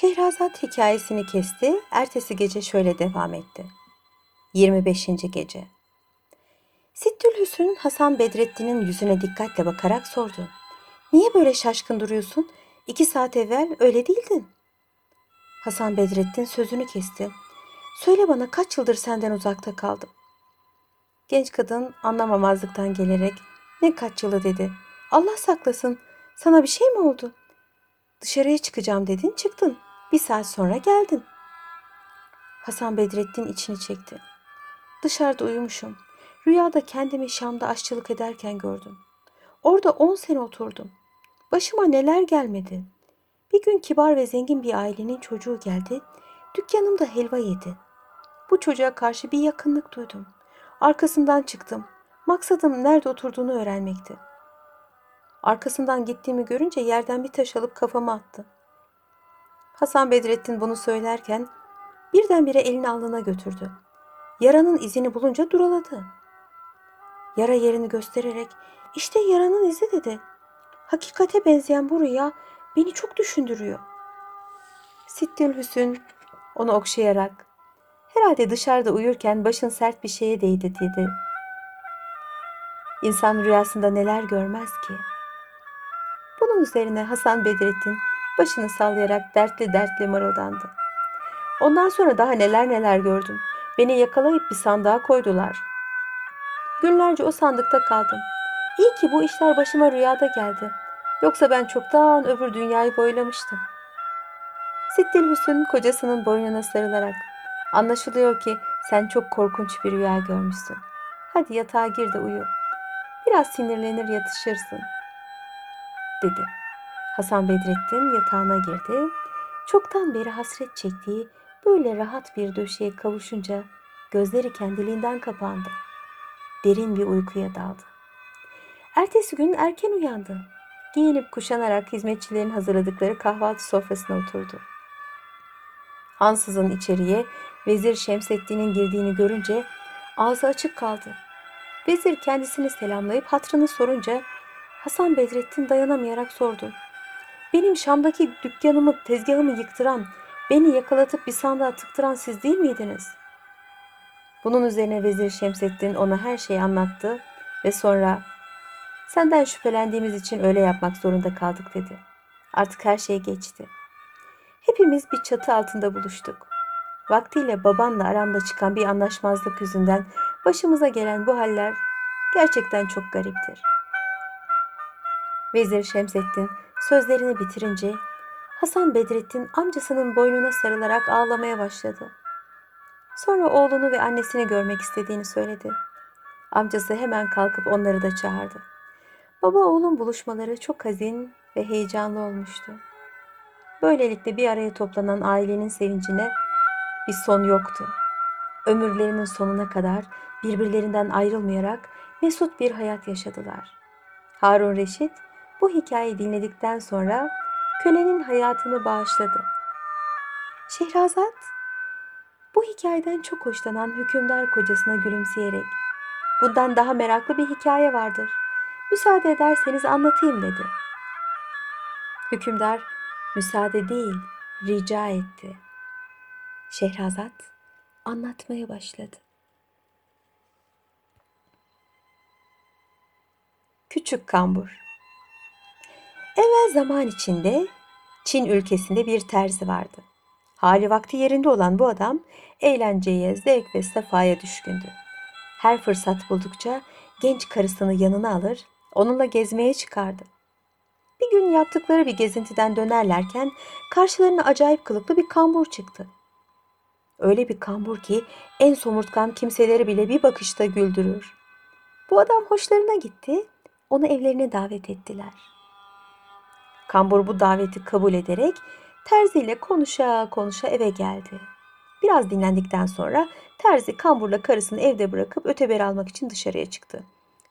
Şehrazat hikayesini kesti, ertesi gece şöyle devam etti. 25. Gece Sittülhüsn Hasan Bedrettin'in yüzüne dikkatle bakarak sordu. Niye böyle şaşkın duruyorsun? İki saat evvel öyle değildin. Hasan Bedrettin sözünü kesti. Söyle bana kaç yıldır senden uzakta kaldım. Genç kadın anlamamazlıktan gelerek ne kaç yılı dedi. Allah saklasın sana bir şey mi oldu? Dışarıya çıkacağım dedin çıktın. Bir saat sonra geldin. Hasan Bedrettin içini çekti. Dışarıda uyumuşum. Rüyada kendimi Şam'da aşçılık ederken gördüm. Orada on sene oturdum. Başıma neler gelmedi. Bir gün kibar ve zengin bir ailenin çocuğu geldi. Dükkanımda helva yedi. Bu çocuğa karşı bir yakınlık duydum. Arkasından çıktım. Maksadım nerede oturduğunu öğrenmekti. Arkasından gittiğimi görünce yerden bir taş alıp kafama attı. Hasan Bedrettin bunu söylerken birdenbire elini alnına götürdü. Yaranın izini bulunca duraladı. Yara yerini göstererek işte yaranın izi dedi. Hakikate benzeyen bu rüya beni çok düşündürüyor. Sittil Hüsün onu okşayarak herhalde dışarıda uyurken başın sert bir şeye değdi dedi. İnsan rüyasında neler görmez ki? Bunun üzerine Hasan Bedrettin başını sallayarak dertli dertli mırıldandı. Ondan sonra daha neler neler gördüm. Beni yakalayıp bir sandığa koydular. Günlerce o sandıkta kaldım. İyi ki bu işler başıma rüyada geldi. Yoksa ben çoktan öbür dünyayı boylamıştım. Sittil Hüsn kocasının boynuna sarılarak Anlaşılıyor ki sen çok korkunç bir rüya görmüşsün. Hadi yatağa gir de uyu. Biraz sinirlenir yatışırsın. Dedi. Hasan Bedrettin yatağına girdi. Çoktan beri hasret çektiği böyle rahat bir döşeye kavuşunca gözleri kendiliğinden kapandı. Derin bir uykuya daldı. Ertesi gün erken uyandı. Giyinip kuşanarak hizmetçilerin hazırladıkları kahvaltı sofrasına oturdu. Ansızın içeriye Vezir Şemseddin'in girdiğini görünce ağzı açık kaldı. Vezir kendisini selamlayıp hatrını sorunca Hasan Bedrettin dayanamayarak sordu. Benim Şam'daki dükkanımı, tezgahımı yıktıran, beni yakalatıp bir sandığa tıktıran siz değil miydiniz? Bunun üzerine Vezir Şemseddin ona her şeyi anlattı ve sonra senden şüphelendiğimiz için öyle yapmak zorunda kaldık dedi. Artık her şey geçti. Hepimiz bir çatı altında buluştuk. Vaktiyle babanla aramda çıkan bir anlaşmazlık yüzünden başımıza gelen bu haller gerçekten çok gariptir. Vezir Şemseddin sözlerini bitirince Hasan Bedrettin amcasının boynuna sarılarak ağlamaya başladı. Sonra oğlunu ve annesini görmek istediğini söyledi. Amcası hemen kalkıp onları da çağırdı. Baba oğlun buluşmaları çok hazin ve heyecanlı olmuştu. Böylelikle bir araya toplanan ailenin sevincine bir son yoktu. Ömürlerinin sonuna kadar birbirlerinden ayrılmayarak mesut bir hayat yaşadılar. Harun Reşit bu hikayeyi dinledikten sonra kölenin hayatını bağışladı. Şehrazat bu hikayeden çok hoşlanan hükümdar kocasına gülümseyerek bundan daha meraklı bir hikaye vardır. Müsaade ederseniz anlatayım dedi. Hükümdar müsaade değil rica etti. Şehrazat anlatmaya başladı. Küçük Kambur Evvel zaman içinde Çin ülkesinde bir terzi vardı. Hali vakti yerinde olan bu adam eğlenceye, zevk ve sefaya düşkündü. Her fırsat buldukça genç karısını yanına alır, onunla gezmeye çıkardı. Bir gün yaptıkları bir gezintiden dönerlerken karşılarına acayip kılıklı bir kambur çıktı. Öyle bir kambur ki en somurtkan kimseleri bile bir bakışta güldürür. Bu adam hoşlarına gitti, onu evlerine davet ettiler. Kambur bu daveti kabul ederek terziyle konuşa konuşa eve geldi. Biraz dinlendikten sonra terzi kamburla karısını evde bırakıp öteber almak için dışarıya çıktı.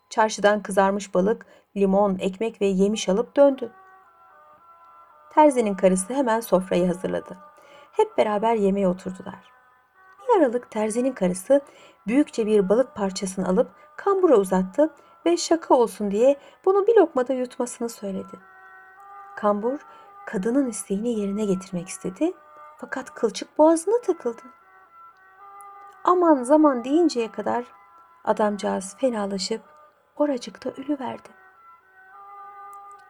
Çarşıdan kızarmış balık, limon, ekmek ve yemiş alıp döndü. Terzinin karısı hemen sofrayı hazırladı. Hep beraber yemeğe oturdular. Bir aralık terzinin karısı büyükçe bir balık parçasını alıp kambura uzattı ve şaka olsun diye bunu bir lokmada yutmasını söyledi. Kambur kadının isteğini yerine getirmek istedi fakat kılçık boğazına takıldı. Aman zaman deyinceye kadar adamcağız fenalaşıp oracıkta ölü verdi.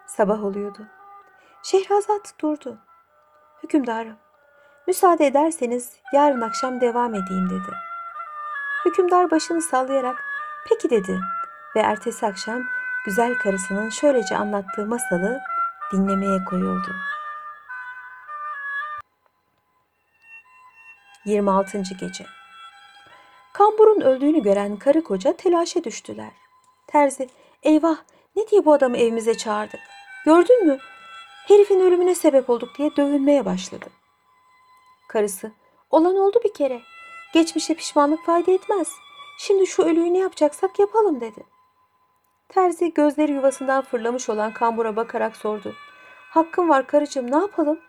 Sabah oluyordu. Şehrazat durdu. Hükümdarım, müsaade ederseniz yarın akşam devam edeyim dedi. Hükümdar başını sallayarak peki dedi ve ertesi akşam güzel karısının şöylece anlattığı masalı dinlemeye koyuldu. 26. gece Kambur'un öldüğünü gören karı koca telaşa düştüler. Terzi, eyvah ne diye bu adamı evimize çağırdık? Gördün mü? Herifin ölümüne sebep olduk diye dövünmeye başladı. Karısı, olan oldu bir kere. Geçmişe pişmanlık fayda etmez. Şimdi şu ölüyü ne yapacaksak yapalım dedi. Terzi gözleri yuvasından fırlamış olan kambura bakarak sordu. Hakkım var karıcığım ne yapalım?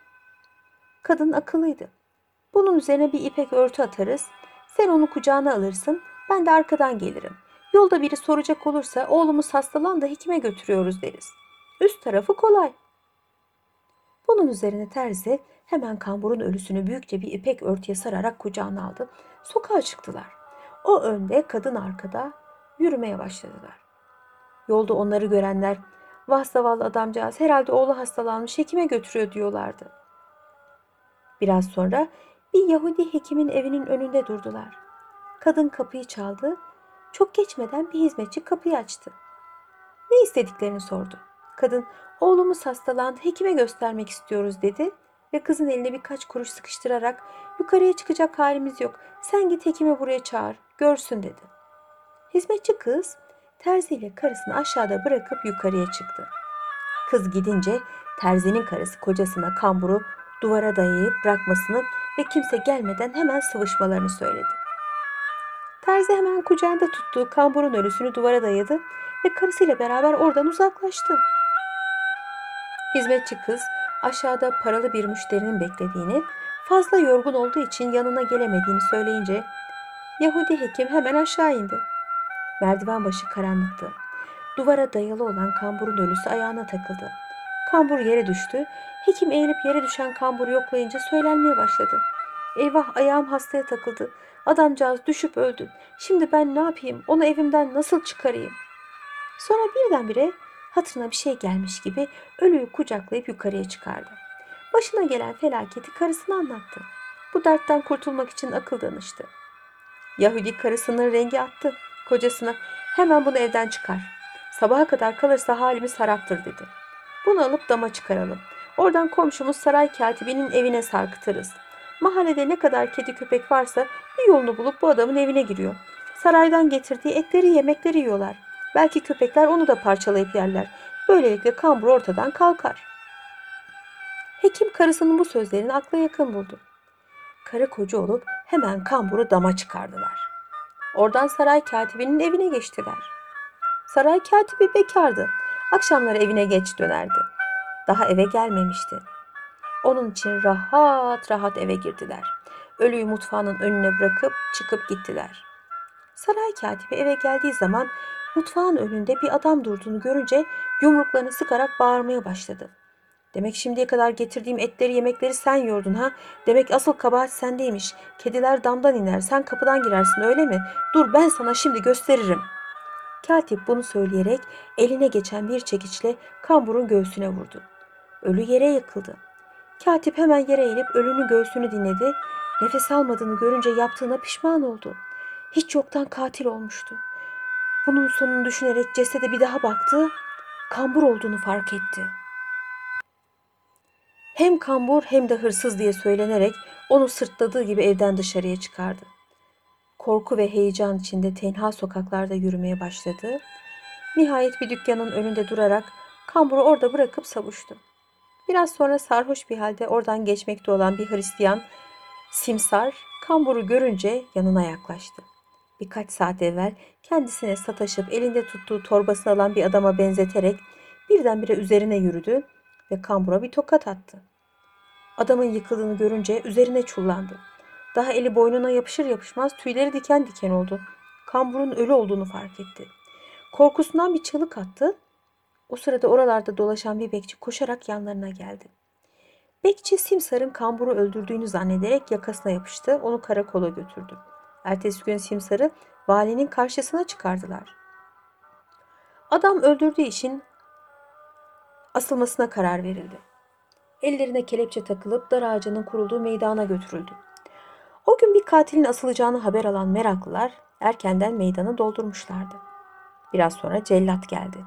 Kadın akıllıydı. Bunun üzerine bir ipek örtü atarız. Sen onu kucağına alırsın. Ben de arkadan gelirim. Yolda biri soracak olursa oğlumuz hastalan da hekime götürüyoruz deriz. Üst tarafı kolay. Bunun üzerine terzi hemen kamburun ölüsünü büyükçe bir ipek örtüye sararak kucağına aldı. Sokağa çıktılar. O önde, kadın arkada yürümeye başladılar. Yolda onları görenler vah zavallı adamcağız herhalde oğlu hastalanmış hekime götürüyor diyorlardı. Biraz sonra bir Yahudi hekimin evinin önünde durdular. Kadın kapıyı çaldı. Çok geçmeden bir hizmetçi kapıyı açtı. Ne istediklerini sordu. Kadın oğlumuz hastalandı hekime göstermek istiyoruz dedi ve kızın eline birkaç kuruş sıkıştırarak yukarıya çıkacak halimiz yok sen git hekimi buraya çağır görsün dedi. Hizmetçi kız terziyle karısını aşağıda bırakıp yukarıya çıktı. Kız gidince terzinin karısı kocasına kamburu duvara dayayıp bırakmasını ve kimse gelmeden hemen sıvışmalarını söyledi. Terzi hemen kucağında tuttuğu kamburun ölüsünü duvara dayadı ve karısıyla beraber oradan uzaklaştı. Hizmetçi kız aşağıda paralı bir müşterinin beklediğini, fazla yorgun olduğu için yanına gelemediğini söyleyince Yahudi hekim hemen aşağı indi. Merdiven başı karanlıktı. Duvara dayalı olan kamburun ölüsü ayağına takıldı. Kambur yere düştü. Hekim eğilip yere düşen kamburu yoklayınca söylenmeye başladı. Eyvah ayağım hastaya takıldı. Adamcağız düşüp öldü. Şimdi ben ne yapayım? Onu evimden nasıl çıkarayım? Sonra birdenbire hatırına bir şey gelmiş gibi ölüyü kucaklayıp yukarıya çıkardı. Başına gelen felaketi karısına anlattı. Bu dertten kurtulmak için akıl danıştı. Yahudi karısının rengi attı. Kocasına hemen bunu evden çıkar. Sabaha kadar kalırsa halimiz haraptır dedi. Bunu alıp dama çıkaralım. Oradan komşumuz saray katibinin evine sarkıtırız. Mahallede ne kadar kedi köpek varsa bir yolunu bulup bu adamın evine giriyor. Saraydan getirdiği etleri yemekleri yiyorlar. Belki köpekler onu da parçalayıp yerler. Böylelikle kambur ortadan kalkar. Hekim karısının bu sözlerini akla yakın buldu. Karı koca olup hemen kamburu dama çıkardılar. Oradan saray katibinin evine geçtiler. Saray katibi bekardı. Akşamları evine geç dönerdi. Daha eve gelmemişti. Onun için rahat rahat eve girdiler. Ölüyü mutfağının önüne bırakıp çıkıp gittiler. Saray katibi eve geldiği zaman mutfağın önünde bir adam durduğunu görünce yumruklarını sıkarak bağırmaya başladı. Demek şimdiye kadar getirdiğim etleri yemekleri sen yordun ha? Demek asıl kabahat sendeymiş. Kediler damdan iner sen kapıdan girersin öyle mi? Dur ben sana şimdi gösteririm. Katip bunu söyleyerek eline geçen bir çekiçle kamburun göğsüne vurdu. Ölü yere yıkıldı. Katip hemen yere eğilip ölünün göğsünü dinledi. Nefes almadığını görünce yaptığına pişman oldu. Hiç yoktan katil olmuştu. Bunun sonunu düşünerek cesede bir daha baktı. Kambur olduğunu fark etti. Hem kambur hem de hırsız diye söylenerek onu sırtladığı gibi evden dışarıya çıkardı. Korku ve heyecan içinde tenha sokaklarda yürümeye başladı. Nihayet bir dükkanın önünde durarak kamburu orada bırakıp savuştu. Biraz sonra sarhoş bir halde oradan geçmekte olan bir Hristiyan simsar kamburu görünce yanına yaklaştı. Birkaç saat evvel kendisine sataşıp elinde tuttuğu torbasını alan bir adama benzeterek birdenbire üzerine yürüdü ve kambura bir tokat attı. Adamın yıkıldığını görünce üzerine çullandı. Daha eli boynuna yapışır yapışmaz tüyleri diken diken oldu. Kamburun ölü olduğunu fark etti. Korkusundan bir çığlık attı. O sırada oralarda dolaşan bir bekçi koşarak yanlarına geldi. Bekçi Simsar'ın kamburu öldürdüğünü zannederek yakasına yapıştı, onu karakola götürdü. Ertesi gün Simsar'ı valinin karşısına çıkardılar. Adam öldürdüğü için asılmasına karar verildi. Ellerine kelepçe takılıp dar ağacının kurulduğu meydana götürüldü. O gün bir katilin asılacağını haber alan meraklılar erkenden meydanı doldurmuşlardı. Biraz sonra cellat geldi.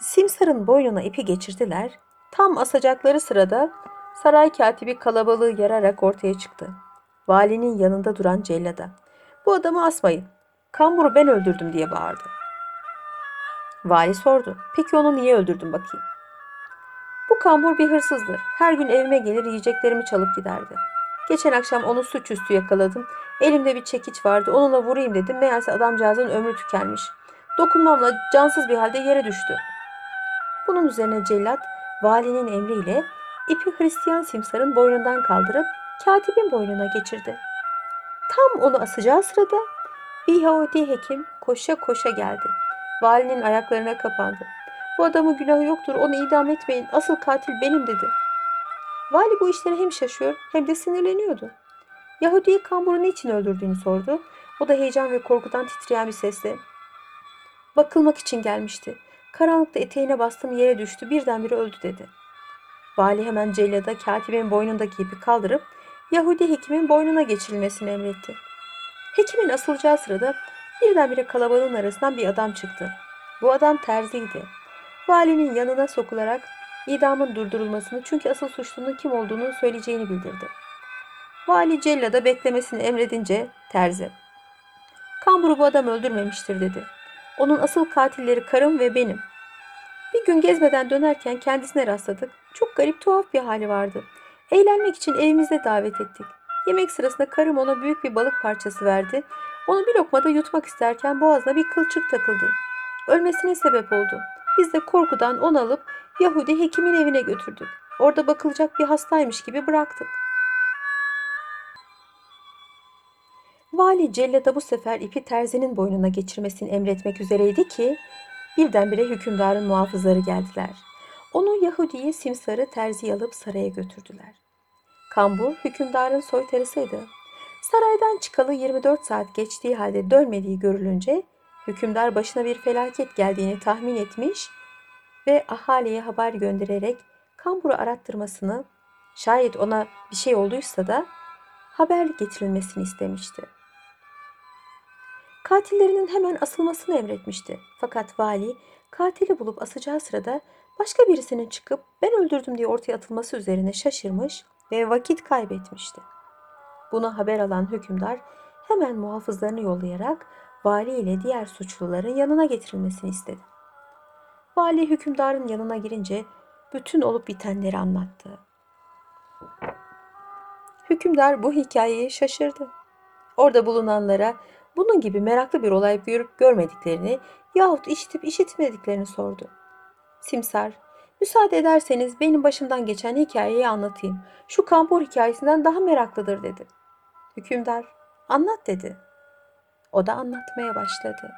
Simsar'ın boynuna ipi geçirdiler. Tam asacakları sırada saray katibi kalabalığı yararak ortaya çıktı. Valinin yanında duran cellada. Bu adamı asmayın. Kamburu ben öldürdüm diye bağırdı. Vali sordu. Peki onu niye öldürdün bakayım? Bu kambur bir hırsızdır. Her gün evime gelir yiyeceklerimi çalıp giderdi. Geçen akşam onu suçüstü yakaladım. Elimde bir çekiç vardı. Onunla vurayım dedim. Meğerse adamcağızın ömrü tükenmiş. Dokunmamla cansız bir halde yere düştü. Bunun üzerine cellat valinin emriyle ipi Hristiyan simsarın boynundan kaldırıp katibin boynuna geçirdi. Tam onu asacağı sırada bir Yahudi hekim koşa koşa geldi. Valinin ayaklarına kapandı. Bu adamın günahı yoktur, onu idam etmeyin, asıl katil benim dedi. Vali bu işlere hem şaşıyor hem de sinirleniyordu. Yahudi'yi kamburu niçin öldürdüğünü sordu. O da heyecan ve korkudan titreyen bir sesle bakılmak için gelmişti. Karanlıkta eteğine bastım yere düştü birdenbire öldü dedi. Vali hemen cellada katibin boynundaki ipi kaldırıp Yahudi hekimin boynuna geçirilmesini emretti. Hekimin asılacağı sırada birdenbire kalabalığın arasından bir adam çıktı. Bu adam terziydi. Valinin yanına sokularak idamın durdurulmasını çünkü asıl suçlunun kim olduğunu söyleyeceğini bildirdi. Vali cellada beklemesini emredince terzi. Kamburu bu adam öldürmemiştir dedi. Onun asıl katilleri karım ve benim. Bir gün gezmeden dönerken kendisine rastladık. Çok garip tuhaf bir hali vardı. Eğlenmek için evimizde davet ettik. Yemek sırasında karım ona büyük bir balık parçası verdi. Onu bir lokmada yutmak isterken boğazına bir kılçık takıldı. Ölmesine sebep oldu. Biz de korkudan onu alıp Yahudi hekimin evine götürdük. Orada bakılacak bir hastaymış gibi bıraktık. Vali cellada bu sefer ipi terzinin boynuna geçirmesini emretmek üzereydi ki birdenbire hükümdarın muhafızları geldiler. Onu Yahudi'yi simsarı terzi alıp saraya götürdüler. Kambur hükümdarın soytarısıydı. Saraydan çıkalı 24 saat geçtiği halde dönmediği görülünce hükümdar başına bir felaket geldiğini tahmin etmiş ve ahaliye haber göndererek kamburu arattırmasını şayet ona bir şey olduysa da haber getirilmesini istemişti. Katillerinin hemen asılmasını emretmişti. Fakat vali katili bulup asacağı sırada başka birisinin çıkıp ben öldürdüm diye ortaya atılması üzerine şaşırmış ve vakit kaybetmişti. Bunu haber alan hükümdar hemen muhafızlarını yollayarak vali ile diğer suçluların yanına getirilmesini istedi. Vali hükümdarın yanına girince bütün olup bitenleri anlattı. Hükümdar bu hikayeyi şaşırdı. Orada bulunanlara bunun gibi meraklı bir olay görüp görmediklerini yahut işitip işitmediklerini sordu. Simsar, müsaade ederseniz benim başımdan geçen hikayeyi anlatayım. Şu kampor hikayesinden daha meraklıdır dedi. Hükümdar, anlat dedi. O da anlatmaya başladı.